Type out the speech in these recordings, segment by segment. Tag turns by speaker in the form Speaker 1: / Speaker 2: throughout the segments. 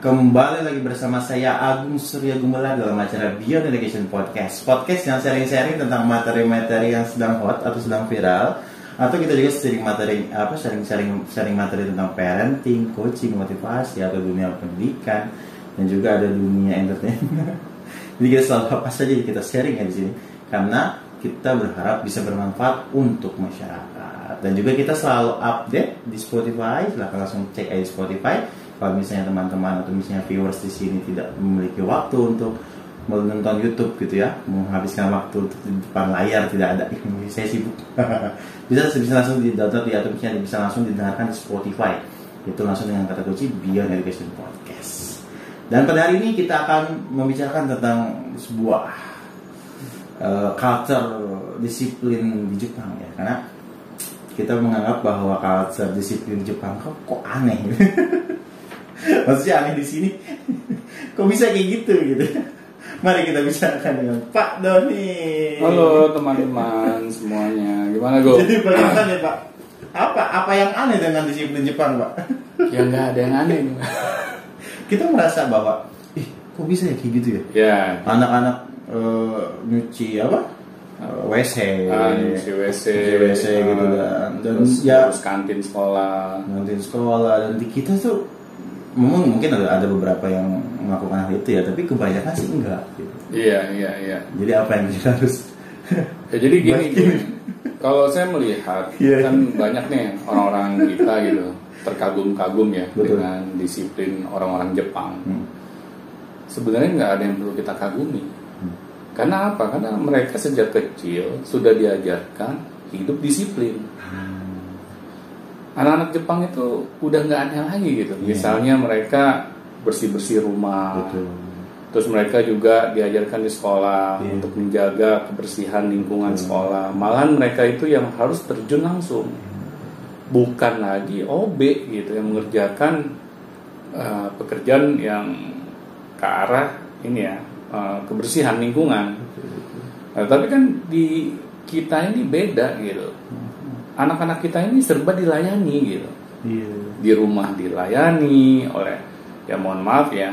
Speaker 1: Kembali lagi bersama saya Agung Surya Gumelar dalam acara Beyond Education Podcast. Podcast yang sharing-sharing tentang materi-materi yang sedang hot atau sedang viral. Atau kita juga sering materi apa sharing-sharing sharing materi tentang parenting, coaching, motivasi atau dunia pendidikan dan juga ada dunia entertainment. Jadi kita selalu apa saja kita sharing ya di sini karena kita berharap bisa bermanfaat untuk masyarakat. Dan juga kita selalu update di Spotify. Silahkan langsung cek aja Spotify kalau misalnya teman-teman atau misalnya viewers di sini tidak memiliki waktu untuk menonton YouTube gitu ya menghabiskan waktu di depan layar tidak ada saya sibuk. Bisa bisa langsung di download ya atau misalnya bisa langsung didengarkan di Spotify. Itu langsung dengan kata kunci Beyond Education Podcast. Dan pada hari ini kita akan membicarakan tentang sebuah uh, culture disiplin di Jepang ya. Karena kita menganggap bahwa culture disiplin di Jepang kok, kok aneh maksudnya aneh di sini. Kok bisa kayak gitu gitu? Mari kita bicarakan dengan Pak Doni.
Speaker 2: Halo teman-teman semuanya, gimana gue?
Speaker 1: jadi bagaimana ya Pak? Apa apa yang aneh dengan disiplin Jepang Pak?
Speaker 2: Ya nggak ada yang aneh.
Speaker 1: kita merasa bahwa ih kok bisa ya kayak gitu ya?
Speaker 2: Ya,
Speaker 1: anak-anak eh, nyuci apa? Eh, WC
Speaker 2: si WC,
Speaker 1: Nyuci WC gitu kan. Dan
Speaker 2: terus,
Speaker 1: ya
Speaker 2: terus kantin sekolah.
Speaker 1: nanti sekolah. Dan di kita tuh memang mungkin ada ada beberapa yang melakukan hal itu ya tapi kebanyakan sih enggak gitu.
Speaker 2: Iya iya iya.
Speaker 1: jadi apa yang kita harus
Speaker 2: Ya, jadi gini, gini. kalau saya melihat
Speaker 1: Iya.
Speaker 2: kan banyak nih orang-orang kita gitu terkagum-kagum ya
Speaker 1: Betul.
Speaker 2: dengan disiplin orang-orang Jepang.
Speaker 1: Hmm.
Speaker 2: Sebenarnya nggak ada yang perlu kita kagumi.
Speaker 1: Hmm.
Speaker 2: Karena apa? Karena mereka sejak kecil sudah diajarkan hidup disiplin. Anak-anak Jepang itu udah nggak aneh lagi gitu.
Speaker 1: Iya.
Speaker 2: Misalnya mereka bersih-bersih rumah,
Speaker 1: betul
Speaker 2: terus mereka juga diajarkan di sekolah
Speaker 1: Iya.
Speaker 2: untuk menjaga kebersihan lingkungan
Speaker 1: Hmm.
Speaker 2: sekolah. Malahan mereka itu yang harus terjun langsung, bukan lagi OB gitu yang mengerjakan uh, pekerjaan yang ke arah ini ya uh, kebersihan lingkungan. Nah, tapi kan di kita ini beda gitu. Anak-anak kita ini serba dilayani gitu.
Speaker 1: Iya.
Speaker 2: Di rumah dilayani oleh ya mohon maaf ya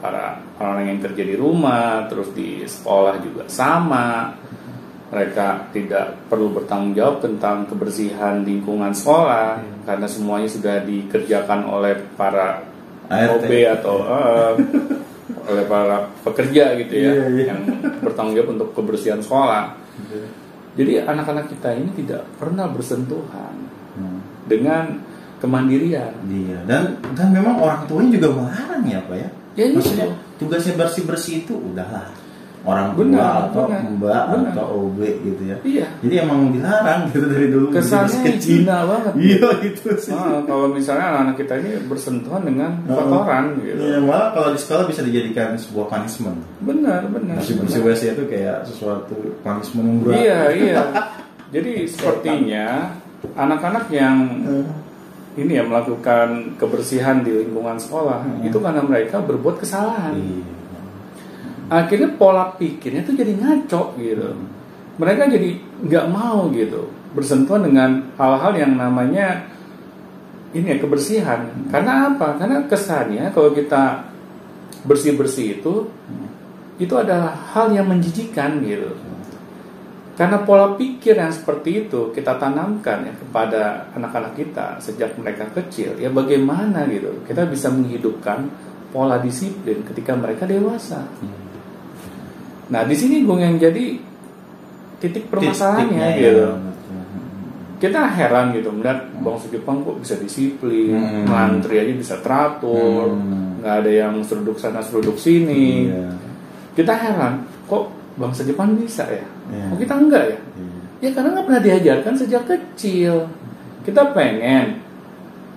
Speaker 2: para orang-orang yang kerja di rumah terus di sekolah juga sama. Mereka tidak perlu bertanggung jawab tentang kebersihan lingkungan sekolah karena semuanya sudah dikerjakan oleh para
Speaker 1: ART.
Speaker 2: OB atau eh, oleh para pekerja gitu ya
Speaker 1: Iya, iya.
Speaker 2: yang bertanggung jawab untuk kebersihan sekolah jadi anak-anak kita ini tidak pernah bersentuhan
Speaker 1: Hmm.
Speaker 2: dengan kemandirian.
Speaker 1: iya dan dan memang orang tuanya juga melarang ya Pak ya
Speaker 2: Ya,
Speaker 1: maksudnya tugasnya bersih bersih itu udahlah orang tua
Speaker 2: Benar,
Speaker 1: atau
Speaker 2: benar,
Speaker 1: mbak
Speaker 2: benar.
Speaker 1: atau OB gitu ya
Speaker 2: Iya.
Speaker 1: jadi emang dilarang gitu dari dulu
Speaker 2: Kesannya
Speaker 1: kecil.
Speaker 2: hina banget.
Speaker 1: iya itu sih
Speaker 2: Ah, kalau misalnya anak-anak kita ini bersentuhan dengan kotoran gitu.
Speaker 1: Iya, malah kalau di sekolah bisa dijadikan sebuah punishment.
Speaker 2: Benar, benar.
Speaker 1: Bersih bersih. WC itu kayak sesuatu punishment yang berat.
Speaker 2: Iya, iya. Jadi sepertinya anak-anak yang ini ya melakukan kebersihan di lingkungan sekolah
Speaker 1: Hmm.
Speaker 2: itu karena mereka berbuat kesalahan.
Speaker 1: Iya.
Speaker 2: Akhirnya pola pikirnya tuh jadi ngaco gitu. Mereka jadi nggak mau gitu bersentuhan dengan hal-hal yang namanya ini ya kebersihan. Karena apa? Karena kesannya kalau kita bersih bersih itu itu adalah hal yang menjijikan gitu. Karena pola pikir yang seperti itu kita tanamkan ya kepada anak-anak kita sejak mereka kecil. Ya bagaimana gitu kita bisa menghidupkan pola disiplin ketika mereka dewasa. Nah di sini gue yang jadi titik permasalahannya
Speaker 1: Titiknya,
Speaker 2: gitu.
Speaker 1: ya.
Speaker 2: Kita heran gitu melihat bangsa Jepang kok bisa disiplin,
Speaker 1: Hmm.
Speaker 2: ngantri aja bisa teratur,
Speaker 1: Hmm.
Speaker 2: nggak ada yang seruduk sana seruduk sini.
Speaker 1: Iya.
Speaker 2: Kita heran kok bangsa Jepang bisa ya?
Speaker 1: Iya.
Speaker 2: Kok kita enggak ya?
Speaker 1: Iya.
Speaker 2: Ya karena nggak pernah diajarkan sejak kecil. Kita pengen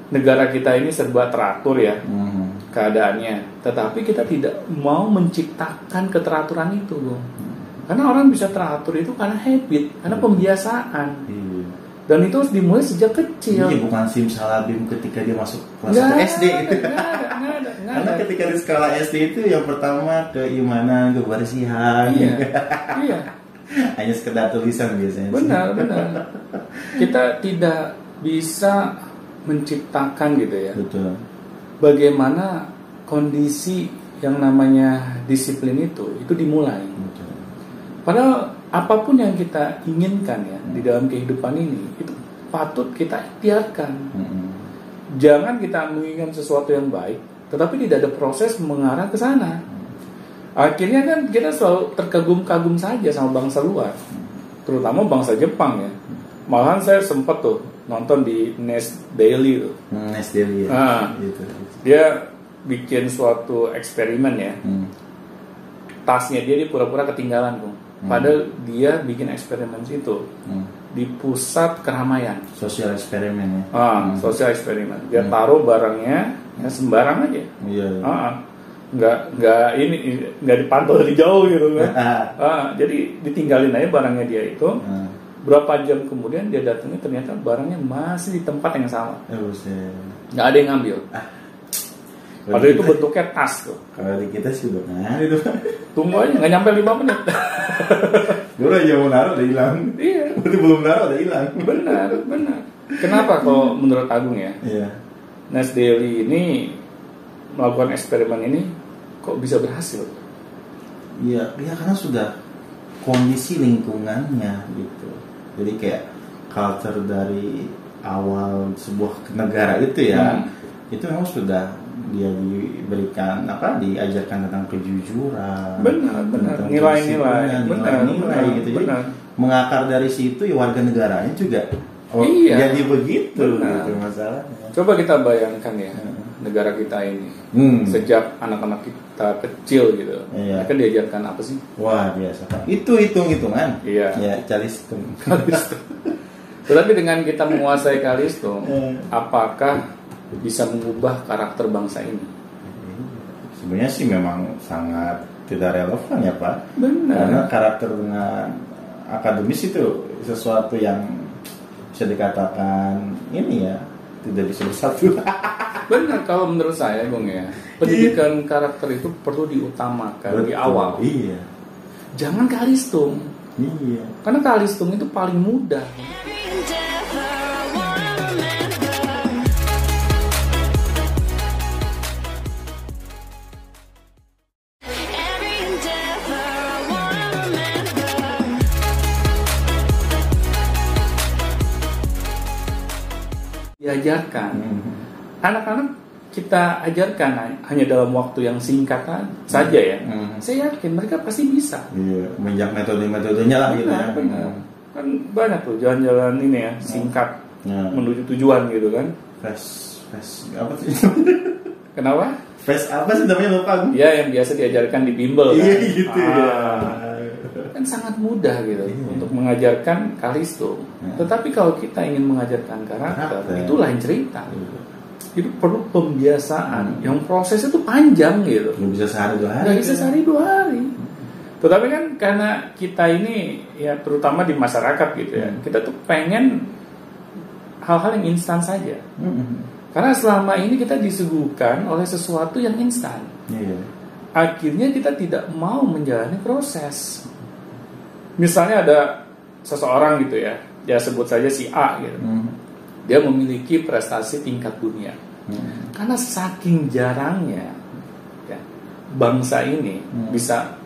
Speaker 2: negara kita ini serba teratur ya
Speaker 1: Mhm.
Speaker 2: Keadaannya, tetapi kita tidak mau menciptakan keteraturan itu, Bung. Karena orang bisa teratur itu karena habit, karena pembiasaan.
Speaker 1: Iya.
Speaker 2: Dan itu harus dimulai sejak kecil.
Speaker 1: Iya, bukan simsalabim ketika dia masuk kelas
Speaker 2: Nggak
Speaker 1: 1
Speaker 2: ada,
Speaker 1: SD.
Speaker 2: ada, nggak ada, nggak
Speaker 1: Karena ketika di skala SD itu yang pertama keimanan, kebersihan.
Speaker 2: Iya, iya,
Speaker 1: Hanya sekedar tulisan biasanya.
Speaker 2: benar, benar. Kita tidak bisa menciptakan gitu ya.
Speaker 1: Betul.
Speaker 2: Bagaimana kondisi yang namanya disiplin itu itu dimulai. Padahal apa pun yang kita inginkan ya di dalam kehidupan ini itu patut kita ikhtiarkan.
Speaker 1: Mm-mm.
Speaker 2: Jangan kita menginginkan sesuatu yang baik, tetapi tidak ada proses mengarah ke sana. Akhirnya kan kita selalu terkagum-kagum saja sama bangsa luar, terutama bangsa Jepang ya. Malahan saya sempat tuh nonton di Nest Daily tuh.
Speaker 1: Hmm, nice daily ya.
Speaker 2: Ah.
Speaker 1: Gitu.
Speaker 2: Dia bikin suatu eksperimen ya.
Speaker 1: Hmm.
Speaker 2: Tasnya dia di pura-pura ketinggalan tuh. Padahal dia bikin eksperimen situ
Speaker 1: Hmm.
Speaker 2: di pusat keramaian.
Speaker 1: Sosial eksperimen ya.
Speaker 2: Ah,
Speaker 1: Hmm.
Speaker 2: sosial eksperimen. Dia taruh barangnya ya sembarang aja.
Speaker 1: Iya. iya.
Speaker 2: Ah, nggak nggak ini nggak dipantau dari jauh gitu kan.
Speaker 1: Ah.
Speaker 2: Jadi ditinggalin aja barangnya dia itu.
Speaker 1: Ah.
Speaker 2: Berapa jam kemudian dia datangnya ternyata barangnya masih di tempat yang sama.
Speaker 1: Buset.
Speaker 2: Nggak ada yang ngambil.
Speaker 1: Kalau
Speaker 2: Padahal itu bentuknya tas tuh.
Speaker 1: Kalau di kita sih udah nah itu.
Speaker 2: Tunggu aja nggak nyampe 5 menit.
Speaker 1: Gue aja mau naruh udah hilang.
Speaker 2: iya,
Speaker 1: Berarti belum naruh udah hilang.
Speaker 2: benar, benar. Kenapa kalau menurut Agung ya?
Speaker 1: Iya.
Speaker 2: Nas Daily ini melakukan eksperimen ini kok bisa berhasil?
Speaker 1: Iya, iya karena sudah kondisi lingkungannya gitu. Jadi kayak culture dari awal sebuah negara itu ya,
Speaker 2: Hmm.
Speaker 1: itu memang sudah dia diberikan apa diajarkan tentang kejujuran,
Speaker 2: Benar, benar.
Speaker 1: tentang
Speaker 2: Nilai-nilai, benar,
Speaker 1: nilai-nilai gitu. Jadi
Speaker 2: benar.
Speaker 1: mengakar dari situ ya warga negaranya juga oh,
Speaker 2: Iya.
Speaker 1: jadi begitu
Speaker 2: Benar.
Speaker 1: gitu masalahnya.
Speaker 2: Coba kita bayangkan ya
Speaker 1: Hmm.
Speaker 2: Negara kita ini
Speaker 1: Hmm.
Speaker 2: sejak anak-anak kita kecil gitu,
Speaker 1: Iya.
Speaker 2: mereka diajarkan apa sih?
Speaker 1: Wah biasa Pak. Itu hitung hitungan.
Speaker 2: Iya.
Speaker 1: Ya calistung.
Speaker 2: Tetapi dengan kita menguasai kalistung,
Speaker 1: Hmm.
Speaker 2: apakah bisa mengubah karakter bangsa ini?
Speaker 1: Sebenarnya sih memang sangat tidak relevan ya Pak.
Speaker 2: Benar.
Speaker 1: Karena karakter dengan akademis itu sesuatu yang bisa dikatakan ini ya tidak bisa bersatu.
Speaker 2: Benar kalau menurut saya, Bung ya, pendidikan karakter itu perlu diutamakan di
Speaker 1: Betul.
Speaker 2: awal.
Speaker 1: Iya.
Speaker 2: Jangan kalistung,
Speaker 1: Iya.
Speaker 2: karena kalistung itu paling mudah. Diajarkan.
Speaker 1: Hmm.
Speaker 2: Anak-anak kita ajarkan hanya dalam waktu yang singkat saja ya.
Speaker 1: Hmm.
Speaker 2: Saya yakin mereka pasti bisa.
Speaker 1: Iya, menjak metode-metodenya lah gitu ya.
Speaker 2: Benar, benar. Kan banyak tuh jalan-jalan ini ya, singkat
Speaker 1: Ya.
Speaker 2: menuju tujuan gitu kan.
Speaker 1: Fast, fast apa sih?
Speaker 2: Kenapa?
Speaker 1: Fast apa sih namanya lupa aku?
Speaker 2: Ya yang biasa diajarkan di bimbel kan.
Speaker 1: Iya gitu ya.
Speaker 2: Ah. kan sangat mudah gitu
Speaker 1: Iya.
Speaker 2: untuk mengajarkan kalisto.
Speaker 1: Ya.
Speaker 2: Tetapi kalau kita ingin mengajarkan karakter,
Speaker 1: Karakter.
Speaker 2: itu lain cerita.
Speaker 1: Iya.
Speaker 2: Itu perlu
Speaker 1: Hmm.
Speaker 2: pembiasaan yang prosesnya itu panjang gitu.
Speaker 1: Nggak bisa sehari dua hari.
Speaker 2: Nggak bisa sehari dua hari. Tetapi kan karena kita ini ya terutama di masyarakat gitu ya,
Speaker 1: Hmm.
Speaker 2: kita tuh pengen hal-hal yang instan saja.
Speaker 1: Hmm.
Speaker 2: Karena selama ini kita disuguhkan oleh sesuatu yang instan.
Speaker 1: Iya.
Speaker 2: Akhirnya kita tidak mau menjalani proses. Misalnya ada seseorang gitu ya, ya sebut saja si A gitu.
Speaker 1: Hmm.
Speaker 2: Dia memiliki prestasi tingkat dunia.
Speaker 1: Hmm.
Speaker 2: Karena saking jarangnya ya, bangsa ini
Speaker 1: Hmm.
Speaker 2: bisa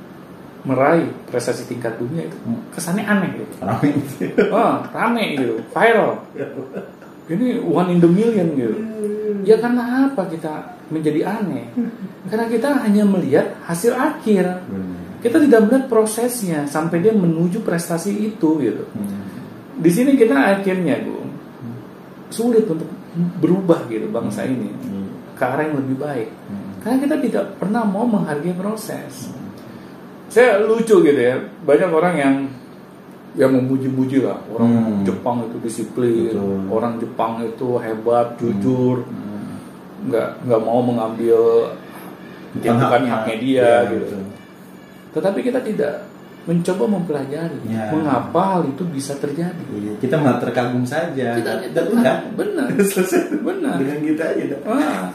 Speaker 2: meraih prestasi tingkat dunia itu
Speaker 1: Hmm.
Speaker 2: kesannya aneh gitu.
Speaker 1: Rame.
Speaker 2: Oh, rame gitu, viral. Ini one in the million gitu. Ya karena apa kita menjadi aneh? Karena kita hanya melihat hasil akhir. Kita tidak melihat prosesnya sampai dia menuju prestasi itu gitu.
Speaker 1: Hmm.
Speaker 2: Di sini kita akhirnya, Bu, sulit untuk berubah gitu bangsa ini
Speaker 1: Iya.
Speaker 2: ke arah yang lebih baik.
Speaker 1: Hmm.
Speaker 2: Karena kita tidak pernah mau menghargai proses. Saya lucu gitu ya, banyak orang yang yang memuji-muji lah orang
Speaker 1: Hmm.
Speaker 2: Jepang itu disiplin,
Speaker 1: Betul.
Speaker 2: orang Jepang itu hebat, jujur,
Speaker 1: Hmm.
Speaker 2: nggak nggak mau mengambil yang bukan haknya dia
Speaker 1: Iya,
Speaker 2: gitu.
Speaker 1: betul.
Speaker 2: Tetapi kita tidak mencoba mempelajari
Speaker 1: Ya.
Speaker 2: mengapa hal itu bisa terjadi.
Speaker 1: Iya, kita malah terkagum saja.
Speaker 2: Kita
Speaker 1: Dan udah.
Speaker 2: benar,
Speaker 1: Selesai.
Speaker 2: benar.
Speaker 1: Dengan kita aja dah.
Speaker 2: Ah,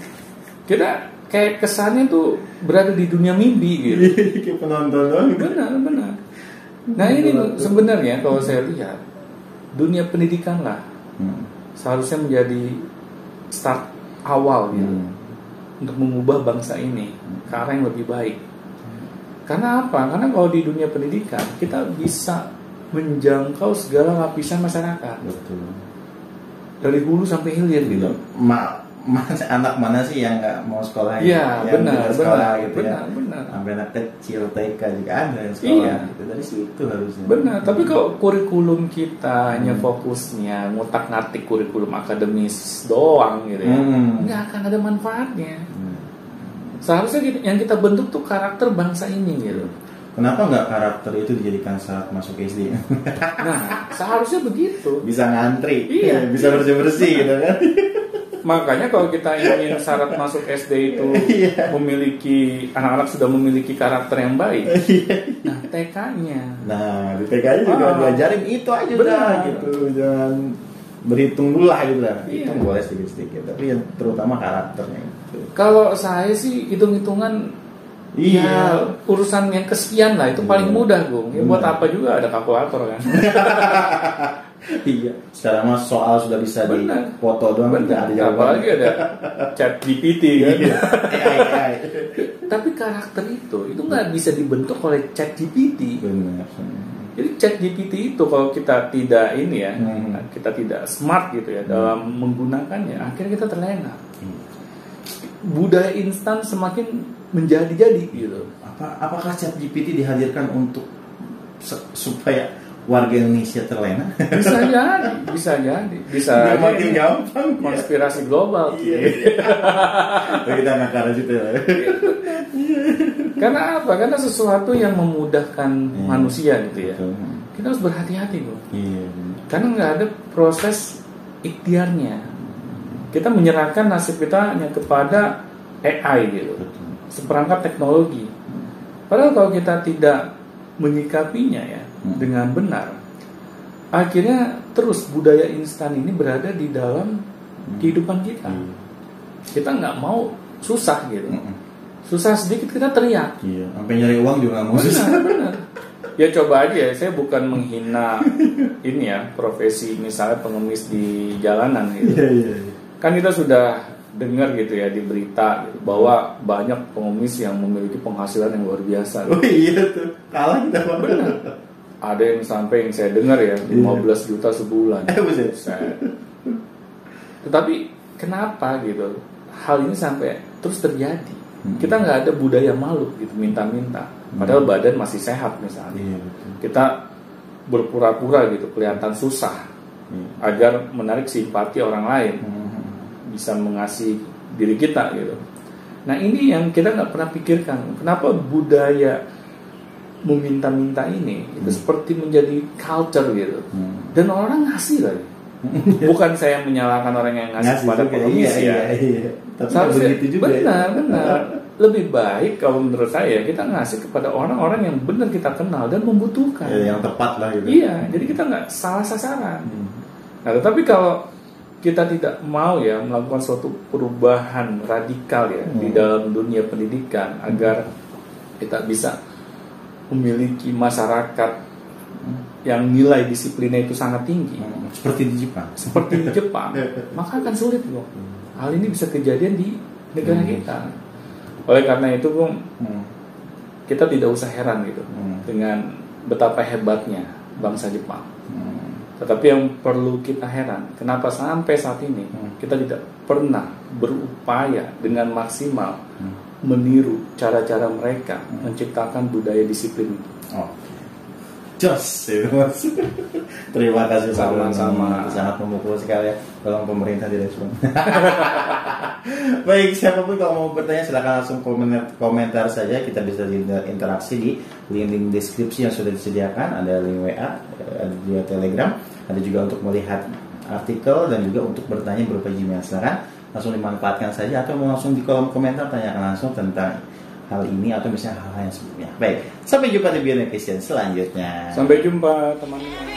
Speaker 2: kita kayak kesannya tuh berada di dunia mimpi gitu.
Speaker 1: Iya, kayak penonton doang.
Speaker 2: Benar, benar. Nah ini sebenarnya kalau saya lihat dunia pendidikan lah
Speaker 1: Hmm.
Speaker 2: seharusnya menjadi start awal gitu.
Speaker 1: Hmm.
Speaker 2: untuk mengubah bangsa ini ke arah yang lebih baik. Karena apa? Karena kalau di dunia pendidikan kita bisa menjangkau segala lapisan masyarakat
Speaker 1: betul
Speaker 2: dari hulu sampai hilir gitu.
Speaker 1: Ma, ma- anak mana sih yang nggak mau sekolah
Speaker 2: Iya,
Speaker 1: Yang
Speaker 2: benar,
Speaker 1: sekolah
Speaker 2: benar,
Speaker 1: gitu
Speaker 2: benar,
Speaker 1: ya
Speaker 2: benar.
Speaker 1: sampai anak kecil TK juga ada yang sekolah
Speaker 2: Iya.
Speaker 1: gitu dari situ harusnya
Speaker 2: Benar, tapi kalau kurikulum kita hanya fokusnya ngutak-ngatik kurikulum akademis doang gitu ya,
Speaker 1: Hmm.
Speaker 2: nggak akan ada manfaatnya. Seharusnya kita- yang kita bentuk tuh karakter bangsa ini gitu.
Speaker 1: kenapa nggak karakter itu dijadikan syarat masuk SD
Speaker 2: Nah, seharusnya begitu.
Speaker 1: bisa ngantri
Speaker 2: Iya.
Speaker 1: bisa bersih bersih gitu kan
Speaker 2: Makanya kalau kita ingin syarat masuk SD itu
Speaker 1: Iya.
Speaker 2: memiliki anak-anak sudah memiliki karakter yang baik.
Speaker 1: Iya.
Speaker 2: Nah, TK-nya.
Speaker 1: nah di TK juga
Speaker 2: Ah.
Speaker 1: diajarin itu aja
Speaker 2: Benar.
Speaker 1: udah gitu jangan berhitung dulu lah gitu lah
Speaker 2: Iya.
Speaker 1: itu boleh sedikit sedikit tapi yang terutama karakternya.
Speaker 2: Kalau saya sih hitung-hitungan
Speaker 1: Iya.
Speaker 2: Ya, urusan yang kesekian lah itu paling
Speaker 1: Iya.
Speaker 2: mudah, Bung. Ya, buat
Speaker 1: Benar.
Speaker 2: apa juga ada kalkulator kan?
Speaker 1: iya sekarang mas soal sudah bisa
Speaker 2: Benar.
Speaker 1: dipoto doang nggak ada jawaban
Speaker 2: Apalagi ada chat GPT kan.
Speaker 1: Iya. AI, AI.
Speaker 2: Tapi karakter itu itu nggak bisa dibentuk oleh chat GPT.
Speaker 1: benar
Speaker 2: Jadi chat GPT itu kalau kita tidak ini ya,
Speaker 1: Hmm.
Speaker 2: kita tidak smart gitu ya dalam menggunakannya, akhirnya kita terlena. Budaya instan semakin menjadi-jadi gitu.
Speaker 1: apa apakah chat GPT dihadirkan untuk supaya warga Indonesia terlena
Speaker 2: Bisa jadi, bisa jadi, bisa aja
Speaker 1: makin gampang ya.
Speaker 2: konspirasi global.
Speaker 1: Iya. Tapi kita arah situ ya.
Speaker 2: Karena apa? Karena sesuatu yang memudahkan
Speaker 1: Iya.
Speaker 2: manusia gitu ya.
Speaker 1: Betul.
Speaker 2: Kita harus berhati-hati bro.
Speaker 1: Iya.
Speaker 2: Karena nggak ada proses ikhtiarnya. Kita menyerahkan nasib kita hanya kepada AI gitu,
Speaker 1: Betul.
Speaker 2: seperangkat teknologi. Padahal kalau kita tidak menyikapinya ya
Speaker 1: Hmm.
Speaker 2: dengan benar, akhirnya terus budaya instan ini berada di dalam kehidupan kita.
Speaker 1: Iya.
Speaker 2: Kita nggak mau susah gitu.
Speaker 1: Mm-mm.
Speaker 2: Susah sedikit kita teriak.
Speaker 1: Iya. Sampai nyari uang juga nggak mau susah.
Speaker 2: Benar, benar. Ya coba aja ya, saya bukan menghina ini ya profesi misalnya pengemis di jalanan gitu.
Speaker 1: Iya iya. iya.
Speaker 2: Kan kita sudah dengar gitu ya di berita gitu, bahwa banyak pengemis yang memiliki penghasilan yang luar biasa.
Speaker 1: Oh iya tuh. Kalah kita.
Speaker 2: Benar. Ada yang sampai yang saya dengar ya 15 juta sebulan.
Speaker 1: Eh.
Speaker 2: Saya- Tetapi kenapa gitu? Hal ini sampai terus terjadi.
Speaker 1: Hmm.
Speaker 2: Kita nggak ada budaya malu gitu minta-minta. Padahal badan masih sehat misalnya.
Speaker 1: Iya betul.
Speaker 2: Kita berpura-pura gitu kelihatan susah
Speaker 1: Iya.
Speaker 2: agar menarik simpati orang lain
Speaker 1: Mhm.
Speaker 2: Bisa mengasihi diri kita gitu. Nah ini yang kita nggak pernah pikirkan. Kenapa budaya meminta-minta ini itu seperti menjadi culture gitu.
Speaker 1: Hmm.
Speaker 2: Dan orang ngasih lagi. Bukan saya menyalahkan orang yang ngasih, pada
Speaker 1: juga.
Speaker 2: pengemis
Speaker 1: Iya,
Speaker 2: ya.
Speaker 1: Iya, iya. Tapi
Speaker 2: Seharusnya
Speaker 1: begitu juga. ya.
Speaker 2: benar, benar. Lebih baik kalau menurut saya kita ngasih kepada orang-orang yang benar kita kenal dan membutuhkan.
Speaker 1: Ya, yang tepat lah gitu.
Speaker 2: Iya, jadi kita nggak salah sasaran.
Speaker 1: Hmm.
Speaker 2: Nah, tetapi kalau kita tidak mau ya melakukan suatu perubahan radikal ya di
Speaker 1: Hmm.
Speaker 2: dalam dunia pendidikan agar kita bisa memiliki masyarakat yang nilai disiplinnya itu sangat tinggi
Speaker 1: Hmm. Seperti di Jepang.
Speaker 2: seperti di Jepang maka akan sulit loh hal ini bisa kejadian di negara
Speaker 1: Hmm.
Speaker 2: kita oleh karena itu Bung,
Speaker 1: Hmm.
Speaker 2: kita tidak usah heran gitu
Speaker 1: Hmm.
Speaker 2: dengan betapa hebatnya bangsa Jepang
Speaker 1: Hmm.
Speaker 2: Tetapi yang perlu kita heran, kenapa sampai saat ini
Speaker 1: Hmm.
Speaker 2: kita tidak pernah berupaya dengan maksimal
Speaker 1: Hmm.
Speaker 2: meniru cara-cara mereka
Speaker 1: Hmm.
Speaker 2: menciptakan budaya disiplin itu.
Speaker 1: Oke. Jos, ya, Mas. Terima kasih
Speaker 2: Sama-sama.
Speaker 1: Sangat memukul sekali ya. Tolong pemerintah direspon. Baik, siapa pun kalau mau bertanya silahkan langsung komentar, komentar saja. Kita bisa interaksi di link-link deskripsi yang sudah disediakan. Ada link WA, ada juga Telegram, ada juga untuk melihat artikel dan juga untuk bertanya berupa Gmail. Silakan langsung dimanfaatkan saja atau mau langsung di kolom komentar tanyakan langsung tentang hal ini atau misalnya hal-hal yang sebelumnya. Baik, sampai jumpa di Beyond Education selanjutnya.
Speaker 2: Sampai jumpa teman-teman.